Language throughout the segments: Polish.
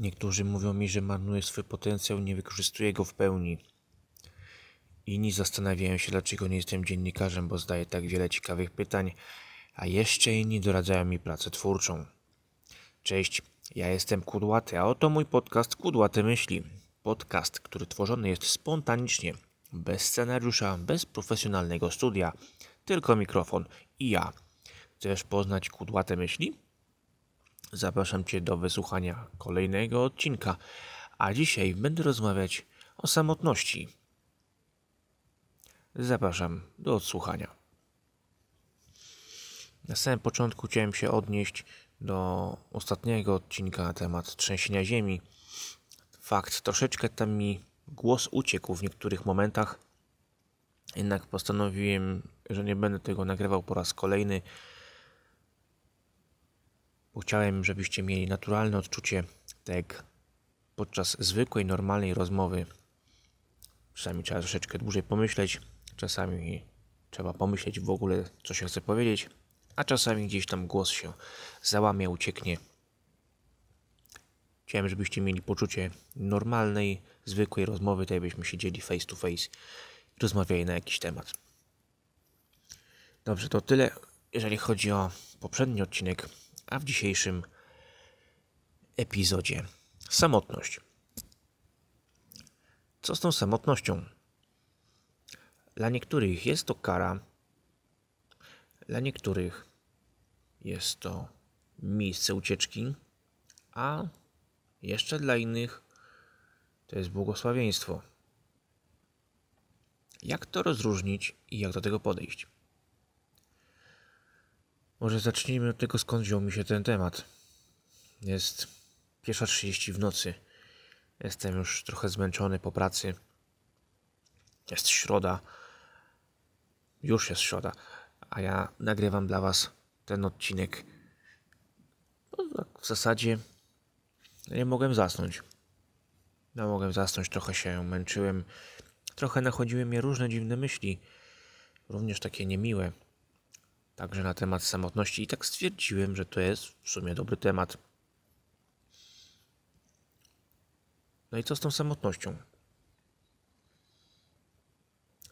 Niektórzy mówią mi, że marnuję swój potencjał, nie wykorzystuję go w pełni. Inni zastanawiają się, dlaczego nie jestem dziennikarzem, bo zdaję tak wiele ciekawych pytań, a jeszcze inni doradzają mi pracę twórczą. Cześć, ja jestem Kudłaty, a oto mój podcast Kudłaty Myśli. Podcast, który tworzony jest spontanicznie, bez scenariusza, bez profesjonalnego studia, tylko mikrofon i ja. Chcesz poznać Kudłate Myśli? Zapraszam Cię do wysłuchania kolejnego odcinka, a dzisiaj będę rozmawiać o samotności. Zapraszam do odsłuchania. Na samym początku chciałem się odnieść do ostatniego odcinka na temat trzęsienia ziemi. Fakt, troszeczkę tam mi głos uciekł w niektórych momentach, jednak postanowiłem, że nie będę tego nagrywał po raz kolejny bo chciałem, żebyście mieli naturalne odczucie, tak jak podczas zwykłej, normalnej rozmowy. Czasami trzeba troszeczkę dłużej pomyśleć, czasami trzeba pomyśleć w ogóle, co się chce powiedzieć, a czasami gdzieś tam głos się załamie, ucieknie. Chciałem, żebyście mieli poczucie normalnej, zwykłej rozmowy, tak jakbyśmy siedzieli face to face i rozmawiali na jakiś temat. Dobrze, to tyle, jeżeli chodzi o poprzedni odcinek a w dzisiejszym epizodzie samotność. Co z tą samotnością? Dla niektórych jest to kara, dla niektórych jest to miejsce ucieczki, a jeszcze dla innych to jest błogosławieństwo. Jak to rozróżnić i jak do tego podejść? Może zacznijmy od tego, skąd wziął mi się ten temat. Jest pierwsza 30 w nocy. Jestem już trochę zmęczony po pracy. Jest środa. Już jest środa. A ja nagrywam dla Was ten odcinek. No, tak w zasadzie nie mogłem zasnąć. No, mogłem zasnąć, trochę się męczyłem. Trochę nachodziły mnie różne dziwne myśli. Również takie niemiłe także na temat samotności i tak stwierdziłem, że to jest w sumie dobry temat. No i co z tą samotnością?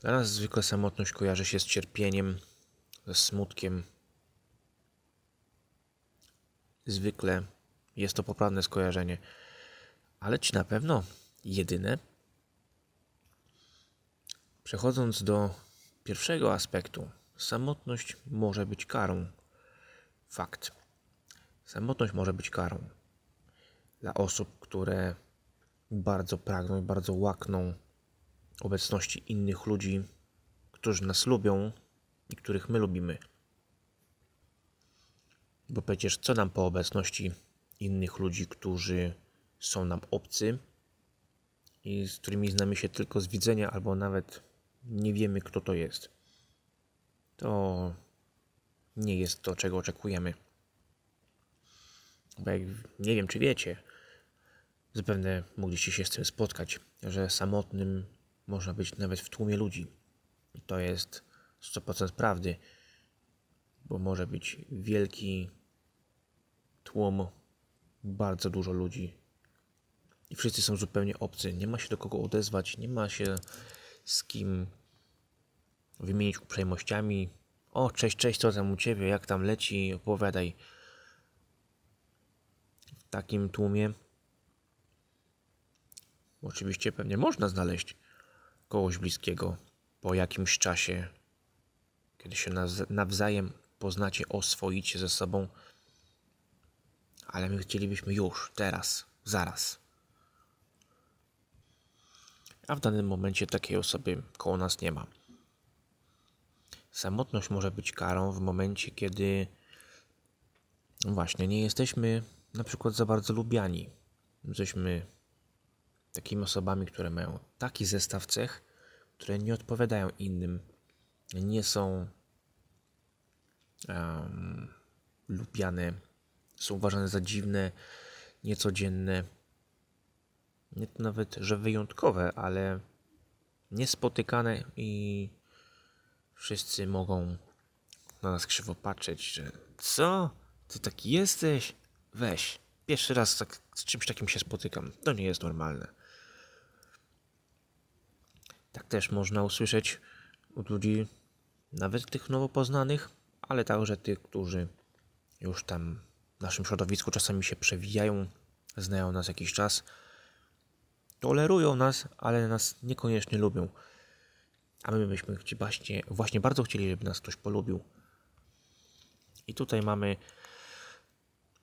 Dla nas zwykle samotność kojarzy się z cierpieniem, ze smutkiem. Zwykle jest to poprawne skojarzenie, ale czy na pewno jedyne? Przechodząc do pierwszego aspektu, Samotność może być karą. Fakt. Samotność może być karą dla osób, które bardzo pragną i bardzo łakną obecności innych ludzi, którzy nas lubią i których my lubimy. Bo przecież co nam po obecności innych ludzi, którzy są nam obcy i z którymi znamy się tylko z widzenia, albo nawet nie wiemy, kto to jest to nie jest to, czego oczekujemy. Bo jak nie wiem, czy wiecie, zapewne mogliście się z tym spotkać, że samotnym można być nawet w tłumie ludzi. I to jest 100% prawdy, bo może być wielki tłum, bardzo dużo ludzi i wszyscy są zupełnie obcy. Nie ma się do kogo odezwać, nie ma się z kim wymienić uprzejmościami. O, cześć, cześć, co tam u ciebie, jak tam leci, opowiadaj. W takim tłumie oczywiście pewnie można znaleźć kogoś bliskiego po jakimś czasie, kiedy się nawzajem poznacie, oswoicie ze sobą, ale my chcielibyśmy już, teraz, zaraz. A w danym momencie takiej osoby koło nas nie ma. Samotność może być karą w momencie, kiedy właśnie nie jesteśmy na przykład za bardzo lubiani. Jesteśmy takimi osobami, które mają taki zestaw cech, które nie odpowiadają innym, nie są um, lubiane, są uważane za dziwne, niecodzienne, nie to nawet, że wyjątkowe, ale niespotykane i Wszyscy mogą na nas krzywo patrzeć, że co? Ty taki jesteś? Weź, pierwszy raz tak, z czymś takim się spotykam. To nie jest normalne. Tak też można usłyszeć od ludzi, nawet tych nowo poznanych, ale także tych, którzy już tam w naszym środowisku czasami się przewijają, znają nas jakiś czas, tolerują nas, ale nas niekoniecznie lubią. A my byśmy właśnie, właśnie bardzo chcieli, żeby nas ktoś polubił. I tutaj mamy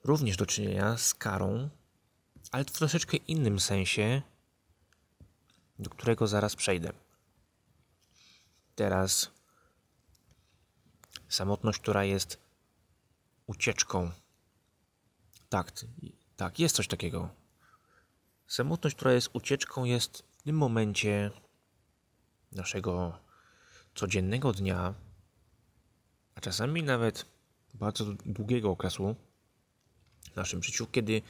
również do czynienia z karą, ale w troszeczkę innym sensie, do którego zaraz przejdę. Teraz samotność, która jest ucieczką. Tak, tak, jest coś takiego. Samotność, która jest ucieczką, jest w tym momencie naszego codziennego dnia, a czasami nawet bardzo długiego okresu w naszym życiu, kiedy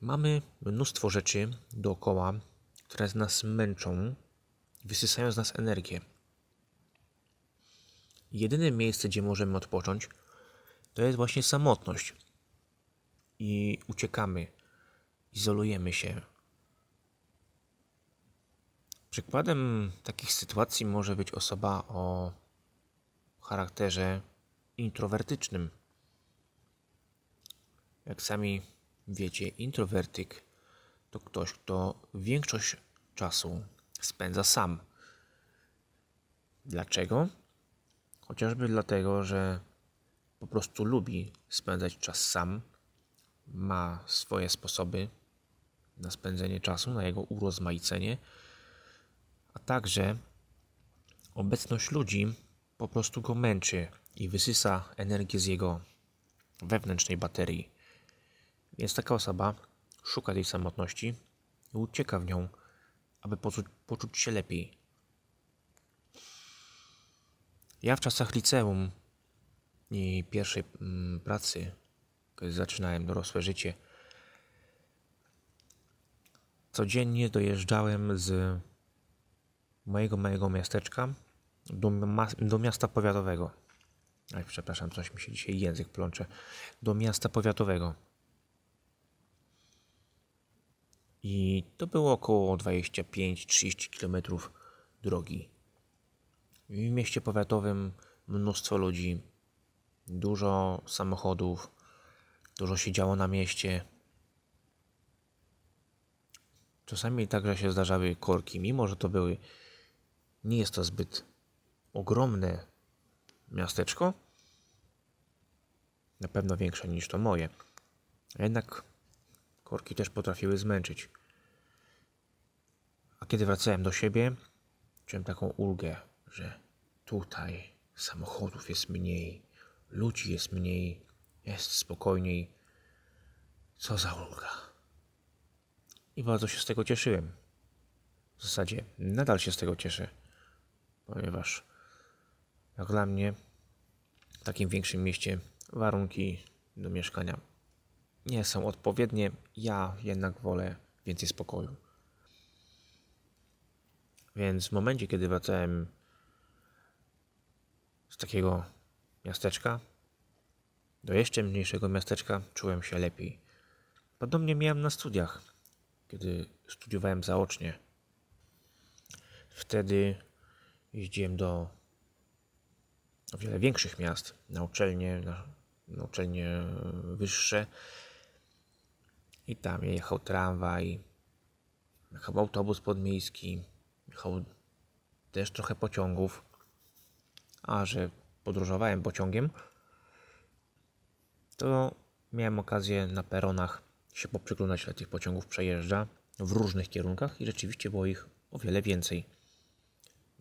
mamy mnóstwo rzeczy dookoła, które nas męczą, wysysają z nas energię. Jedyne miejsce, gdzie możemy odpocząć, to jest właśnie samotność. I uciekamy, izolujemy się. Przykładem takich sytuacji może być osoba o charakterze introwertycznym. Jak sami wiecie, introwertyk to ktoś, kto większość czasu spędza sam. Dlaczego? Chociażby dlatego, że po prostu lubi spędzać czas sam, ma swoje sposoby na spędzenie czasu, na jego urozmaicenie, a także obecność ludzi po prostu go męczy i wysysa energię z jego wewnętrznej baterii. Więc taka osoba szuka tej samotności i ucieka w nią, aby poczuć, poczuć się lepiej. Ja w czasach liceum i pierwszej mm, pracy, kiedy zaczynałem dorosłe życie, codziennie dojeżdżałem z mojego małego miasteczka do, do miasta powiatowego. Aj, przepraszam, coś mi się dzisiaj język plącze. Do miasta powiatowego. I to było około 25-30 km drogi. W mieście powiatowym mnóstwo ludzi, dużo samochodów, dużo się działo na mieście. Czasami także się zdarzały korki, mimo że to były. Nie jest to zbyt ogromne miasteczko. Na pewno większe niż to moje. A jednak korki też potrafiły zmęczyć. A kiedy wracałem do siebie, czułem taką ulgę, że tutaj samochodów jest mniej, ludzi jest mniej, jest spokojniej. Co za ulga. I bardzo się z tego cieszyłem. W zasadzie nadal się z tego cieszę, ponieważ jak dla mnie w takim większym mieście warunki do mieszkania nie są odpowiednie. Ja jednak wolę więcej spokoju. Więc w momencie, kiedy wracałem z takiego miasteczka do jeszcze mniejszego miasteczka, czułem się lepiej. Podobnie miałem na studiach, kiedy studiowałem zaocznie. Wtedy jeździłem do o wiele większych miast, na uczelnie, na, na uczelnie wyższe. I tam jechał tramwaj, jechał autobus podmiejski, jechał też trochę pociągów. A że podróżowałem pociągiem, to miałem okazję na peronach się poprzyglądać, ile tych pociągów przejeżdża w różnych kierunkach i rzeczywiście było ich o wiele więcej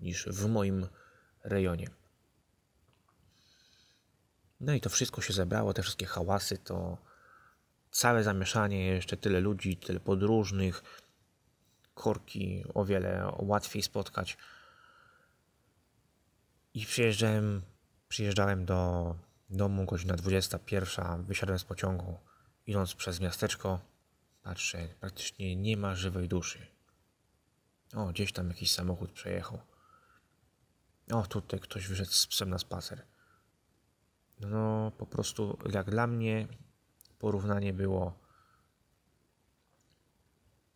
niż w moim rejonie. No i to wszystko się zebrało, te wszystkie hałasy, to całe zamieszanie, jeszcze tyle ludzi, tyle podróżnych, korki o wiele łatwiej spotkać. I przyjeżdżałem, przyjeżdżałem do domu godzina 21, wysiadłem z pociągu, idąc przez miasteczko, patrzę, praktycznie nie ma żywej duszy. O, gdzieś tam jakiś samochód przejechał. O, tutaj ktoś wyszedł z psem na spacer. No, po prostu jak dla mnie porównanie było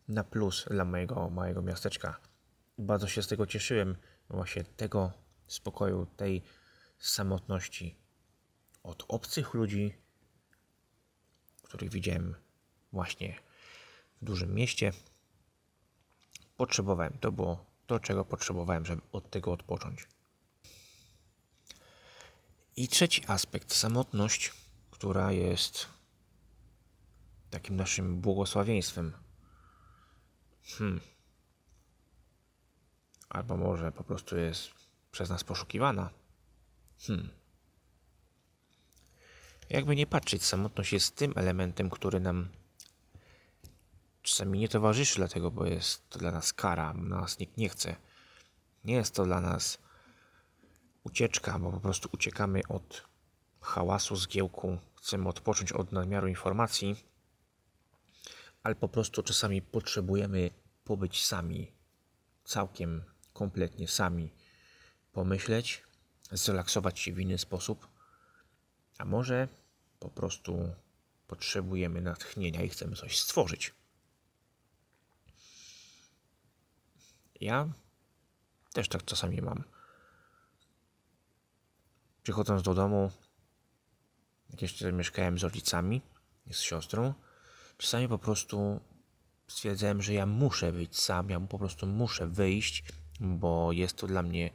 na plus dla mojego małego miasteczka. Bardzo się z tego cieszyłem, właśnie tego spokoju, tej samotności od obcych ludzi, których widziałem właśnie w dużym mieście. Potrzebowałem, to było to, czego potrzebowałem, żeby od tego odpocząć. I trzeci aspekt, samotność, która jest takim naszym błogosławieństwem. Hmm. Albo może po prostu jest przez nas poszukiwana. Hmm. Jakby nie patrzeć, samotność jest tym elementem, który nam czasami nie towarzyszy, dlatego, bo jest to dla nas kara, nas nikt nie chce. Nie jest to dla nas ucieczka, bo po prostu uciekamy od hałasu, zgiełku, chcemy odpocząć od nadmiaru informacji, ale po prostu czasami potrzebujemy pobyć sami, całkiem, kompletnie sami, pomyśleć, zrelaksować się w inny sposób, a może po prostu potrzebujemy natchnienia i chcemy coś stworzyć. Ja też tak czasami mam. Przychodząc do domu, jak jeszcze mieszkałem z rodzicami, z siostrą, czasami po prostu stwierdzałem, że ja muszę być sam, ja po prostu muszę wyjść, bo jest to dla mnie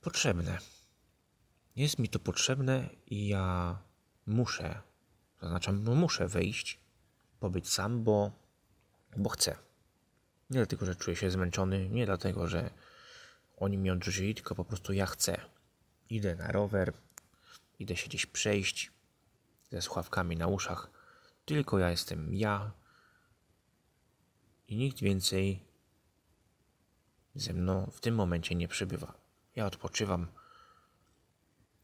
potrzebne. Jest mi to potrzebne i ja muszę, zaznaczam, muszę wyjść, pobyć sam, bo, bo chcę. Nie dlatego, że czuję się zmęczony, nie dlatego, że oni mnie odrzucili, tylko po prostu ja chcę. Idę na rower, idę się gdzieś przejść ze słuchawkami na uszach. Tylko ja jestem ja i nikt więcej ze mną w tym momencie nie przybywa. Ja odpoczywam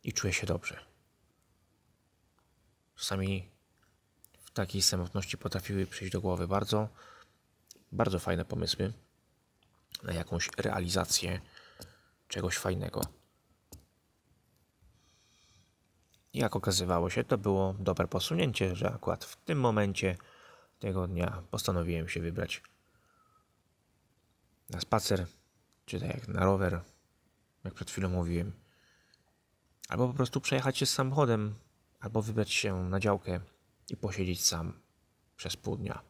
i czuję się dobrze. Czasami w takiej samotności potrafiły przyjść do głowy bardzo bardzo fajne pomysły na jakąś realizację czegoś fajnego. Jak okazywało się, to było dobre posunięcie, że akurat w tym momencie tego dnia postanowiłem się wybrać na spacer, czy tak jak na rower, jak przed chwilą mówiłem, albo po prostu przejechać się z samochodem, albo wybrać się na działkę i posiedzieć sam przez pół dnia.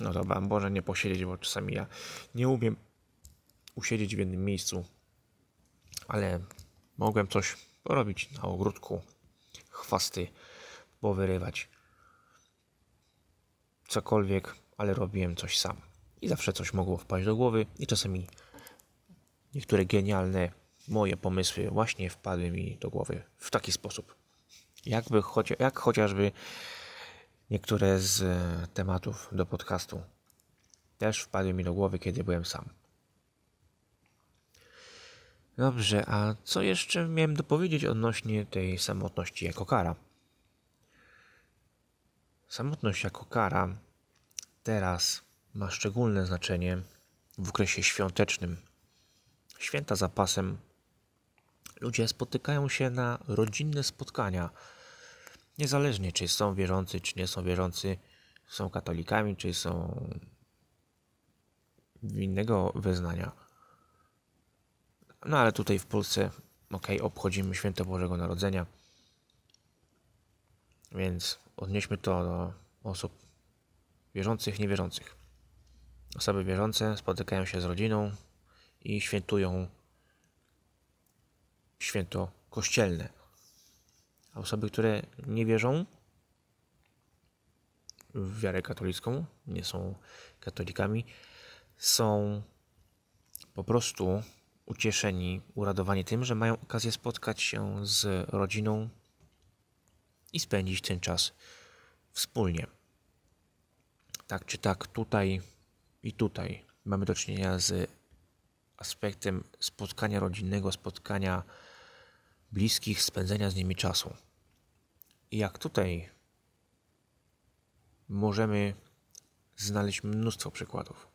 No dobra, może nie posiedzieć, bo czasami ja nie umiem usiedzieć w jednym miejscu, ale mogłem coś porobić na ogródku, chwasty powyrywać, cokolwiek, ale robiłem coś sam. I zawsze coś mogło wpaść do głowy i czasami niektóre genialne moje pomysły właśnie wpadły mi do głowy w taki sposób. Jakby chocia, jak chociażby Niektóre z tematów do podcastu też wpadły mi do głowy, kiedy byłem sam. Dobrze, a co jeszcze miałem dopowiedzieć odnośnie tej samotności jako kara? Samotność jako kara teraz ma szczególne znaczenie w okresie świątecznym. Święta za pasem ludzie spotykają się na rodzinne spotkania Niezależnie, czy są wierzący, czy nie są wierzący, są katolikami, czy są innego wyznania. No ale tutaj w Polsce, ok, obchodzimy święto Bożego Narodzenia, więc odnieśmy to do osób wierzących, niewierzących. Osoby wierzące spotykają się z rodziną i świętują święto kościelne osoby, które nie wierzą w wiarę katolicką, nie są katolikami, są po prostu ucieszeni, uradowani tym, że mają okazję spotkać się z rodziną i spędzić ten czas wspólnie. Tak czy tak, tutaj i tutaj mamy do czynienia z aspektem spotkania rodzinnego, spotkania bliskich, spędzenia z nimi czasu. I jak tutaj możemy znaleźć mnóstwo przykładów.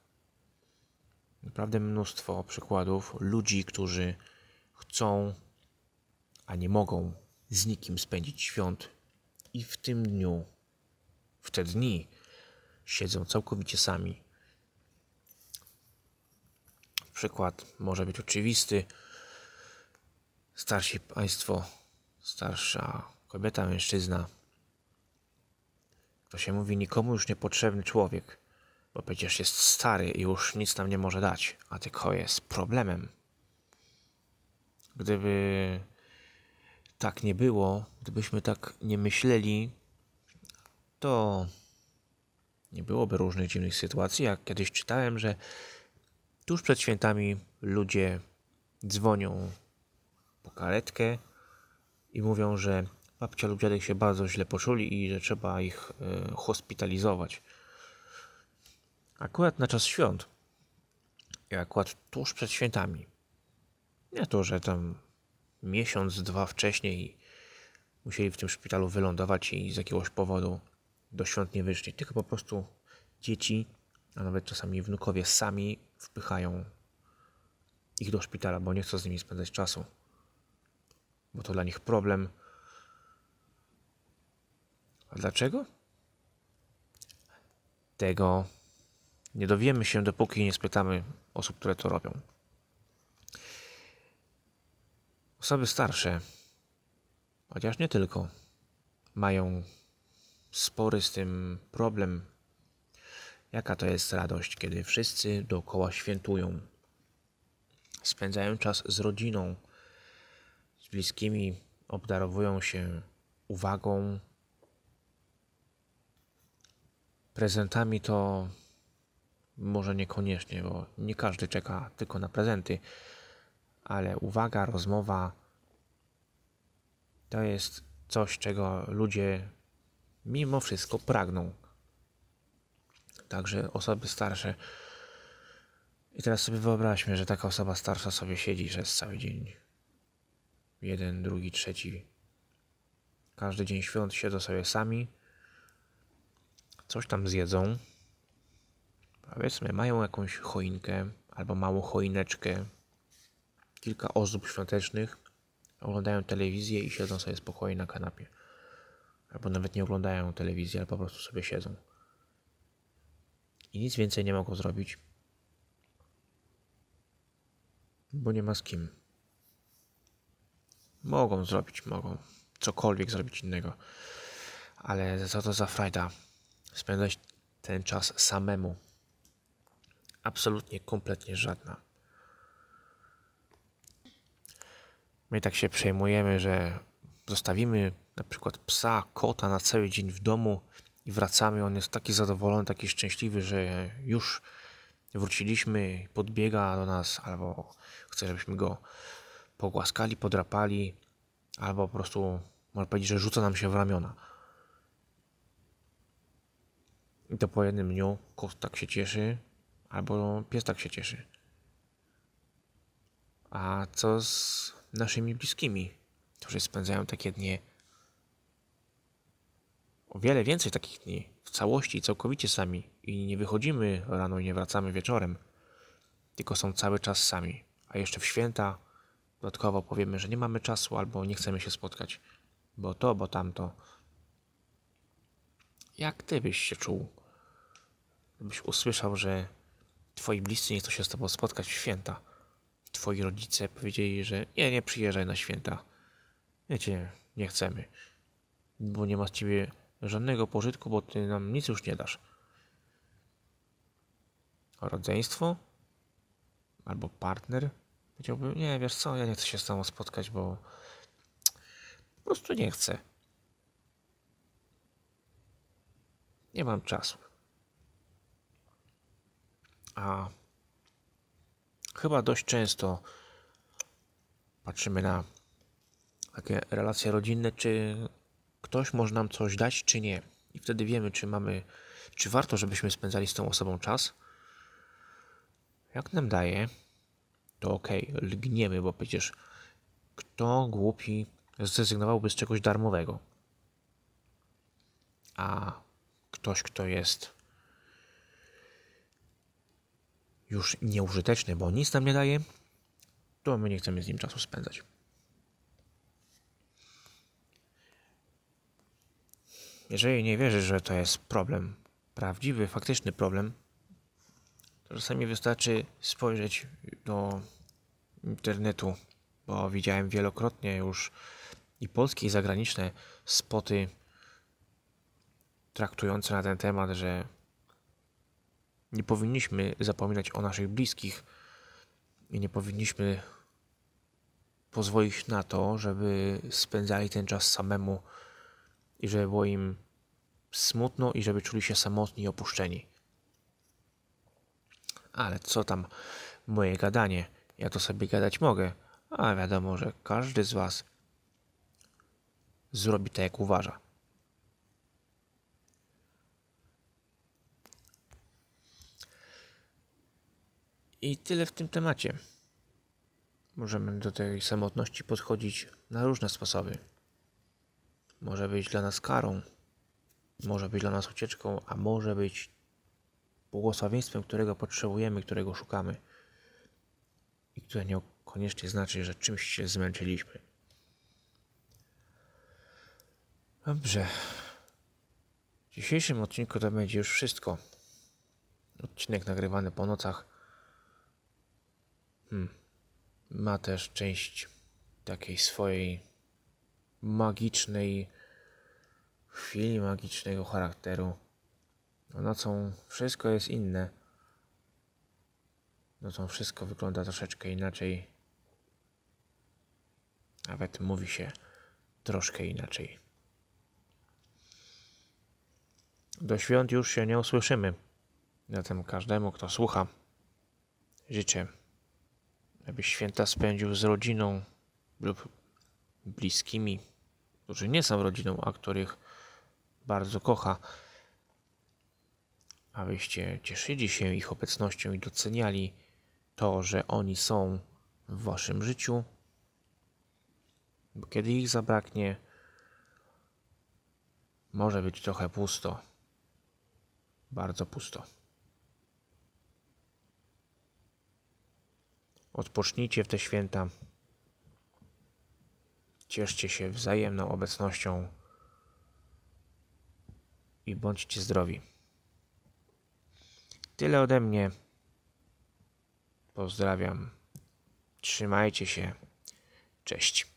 Naprawdę mnóstwo przykładów ludzi, którzy chcą, a nie mogą z nikim spędzić świąt i w tym dniu, w te dni, siedzą całkowicie sami. Przykład może być oczywisty. Starsi państwo, starsza kobieta, mężczyzna. To się mówi nikomu już niepotrzebny człowiek, bo przecież jest stary i już nic nam nie może dać, a tylko jest problemem. Gdyby tak nie było, gdybyśmy tak nie myśleli, to nie byłoby różnych dziwnych sytuacji. Jak kiedyś czytałem, że tuż przed świętami ludzie dzwonią po karetkę i mówią, że babcia lub dziadek się bardzo źle poczuli i że trzeba ich e, hospitalizować. Akurat na czas świąt. I akurat tuż przed świętami. Nie to, że tam miesiąc, dwa wcześniej musieli w tym szpitalu wylądować i z jakiegoś powodu do świąt nie wyszli, tylko po prostu dzieci, a nawet czasami wnukowie sami wpychają ich do szpitala, bo nie chcą z nimi spędzać czasu. Bo to dla nich problem. A dlaczego? Tego nie dowiemy się, dopóki nie spytamy osób, które to robią. Osoby starsze, chociaż nie tylko, mają spory z tym problem. Jaka to jest radość, kiedy wszyscy dookoła świętują, spędzają czas z rodziną, z bliskimi, obdarowują się uwagą. Prezentami to może niekoniecznie, bo nie każdy czeka tylko na prezenty ale uwaga, rozmowa to jest coś, czego ludzie mimo wszystko pragną. Także osoby starsze. I teraz sobie wyobraźmy, że taka osoba starsza sobie siedzi przez cały dzień. Jeden, drugi, trzeci. Każdy dzień świąt siedzą sobie sami. Coś tam zjedzą. Powiedzmy, mają jakąś choinkę albo małą choineczkę kilka ozdób świątecznych, oglądają telewizję i siedzą sobie spokojnie na kanapie. Albo nawet nie oglądają telewizji, ale po prostu sobie siedzą. I nic więcej nie mogą zrobić, bo nie ma z kim. Mogą zrobić, mogą cokolwiek zrobić innego, ale co to za frajda spędzać ten czas samemu? Absolutnie, kompletnie żadna. My tak się przejmujemy, że zostawimy na przykład psa, kota na cały dzień w domu i wracamy. On jest taki zadowolony, taki szczęśliwy, że już wróciliśmy, podbiega do nas, albo chce, żebyśmy go pogłaskali, podrapali, albo po prostu można powiedzieć, że rzuca nam się w ramiona. I to po jednym dniu kot tak się cieszy, albo pies tak się cieszy. A co z naszymi bliskimi, którzy spędzają takie dni. O wiele więcej takich dni, w całości, całkowicie sami i nie wychodzimy rano i nie wracamy wieczorem, tylko są cały czas sami. A jeszcze w święta dodatkowo powiemy, że nie mamy czasu albo nie chcemy się spotkać, bo to, bo tamto. Jak ty byś się czuł, gdybyś usłyszał, że twoi bliscy nie chcą się z tobą spotkać w święta? twoi rodzice powiedzieli, że nie, nie przyjeżdżaj na święta. Wiecie, nie chcemy. Bo nie ma z ciebie żadnego pożytku, bo ty nam nic już nie dasz. Rodzeństwo? Albo partner? Powiedziałby, nie, wiesz co, ja nie chcę się z tobą spotkać, bo po prostu nie chcę. Nie mam czasu. A chyba dość często patrzymy na takie relacje rodzinne, czy ktoś może nam coś dać, czy nie. I wtedy wiemy, czy mamy, czy warto, żebyśmy spędzali z tą osobą czas. Jak nam daje, to ok, lgniemy, bo przecież kto głupi zrezygnowałby z czegoś darmowego. A ktoś, kto jest już nieużyteczny, bo nic nam nie daje, to my nie chcemy z nim czasu spędzać. Jeżeli nie wierzysz, że to jest problem, prawdziwy, faktyczny problem, to czasami wystarczy spojrzeć do internetu, bo widziałem wielokrotnie już i polskie i zagraniczne spoty traktujące na ten temat, że nie powinniśmy zapominać o naszych bliskich i nie powinniśmy pozwolić na to, żeby spędzali ten czas samemu i żeby było im smutno i żeby czuli się samotni i opuszczeni. Ale co tam moje gadanie? Ja to sobie gadać mogę, a wiadomo, że każdy z Was zrobi tak, jak uważa. I tyle w tym temacie. Możemy do tej samotności podchodzić na różne sposoby. Może być dla nas karą, może być dla nas ucieczką, a może być błogosławieństwem, którego potrzebujemy, którego szukamy i które niekoniecznie znaczy, że czymś się zmęczyliśmy. Dobrze. W dzisiejszym odcinku to będzie już wszystko. Odcinek nagrywany po nocach. Hmm. Ma też część takiej swojej magicznej chwili, magicznego charakteru. No nocą wszystko jest inne. Nocą wszystko wygląda troszeczkę inaczej. Nawet mówi się troszkę inaczej. Do świąt już się nie usłyszymy. Zatem każdemu, kto słucha, życzę, aby święta spędził z rodziną lub bliskimi, którzy nie są rodziną, a których bardzo kocha. Abyście cieszyli się ich obecnością i doceniali to, że oni są w waszym życiu, bo kiedy ich zabraknie, może być trochę pusto bardzo pusto. Odpocznijcie w te święta. Cieszcie się wzajemną obecnością i bądźcie zdrowi. Tyle ode mnie. Pozdrawiam. Trzymajcie się. Cześć.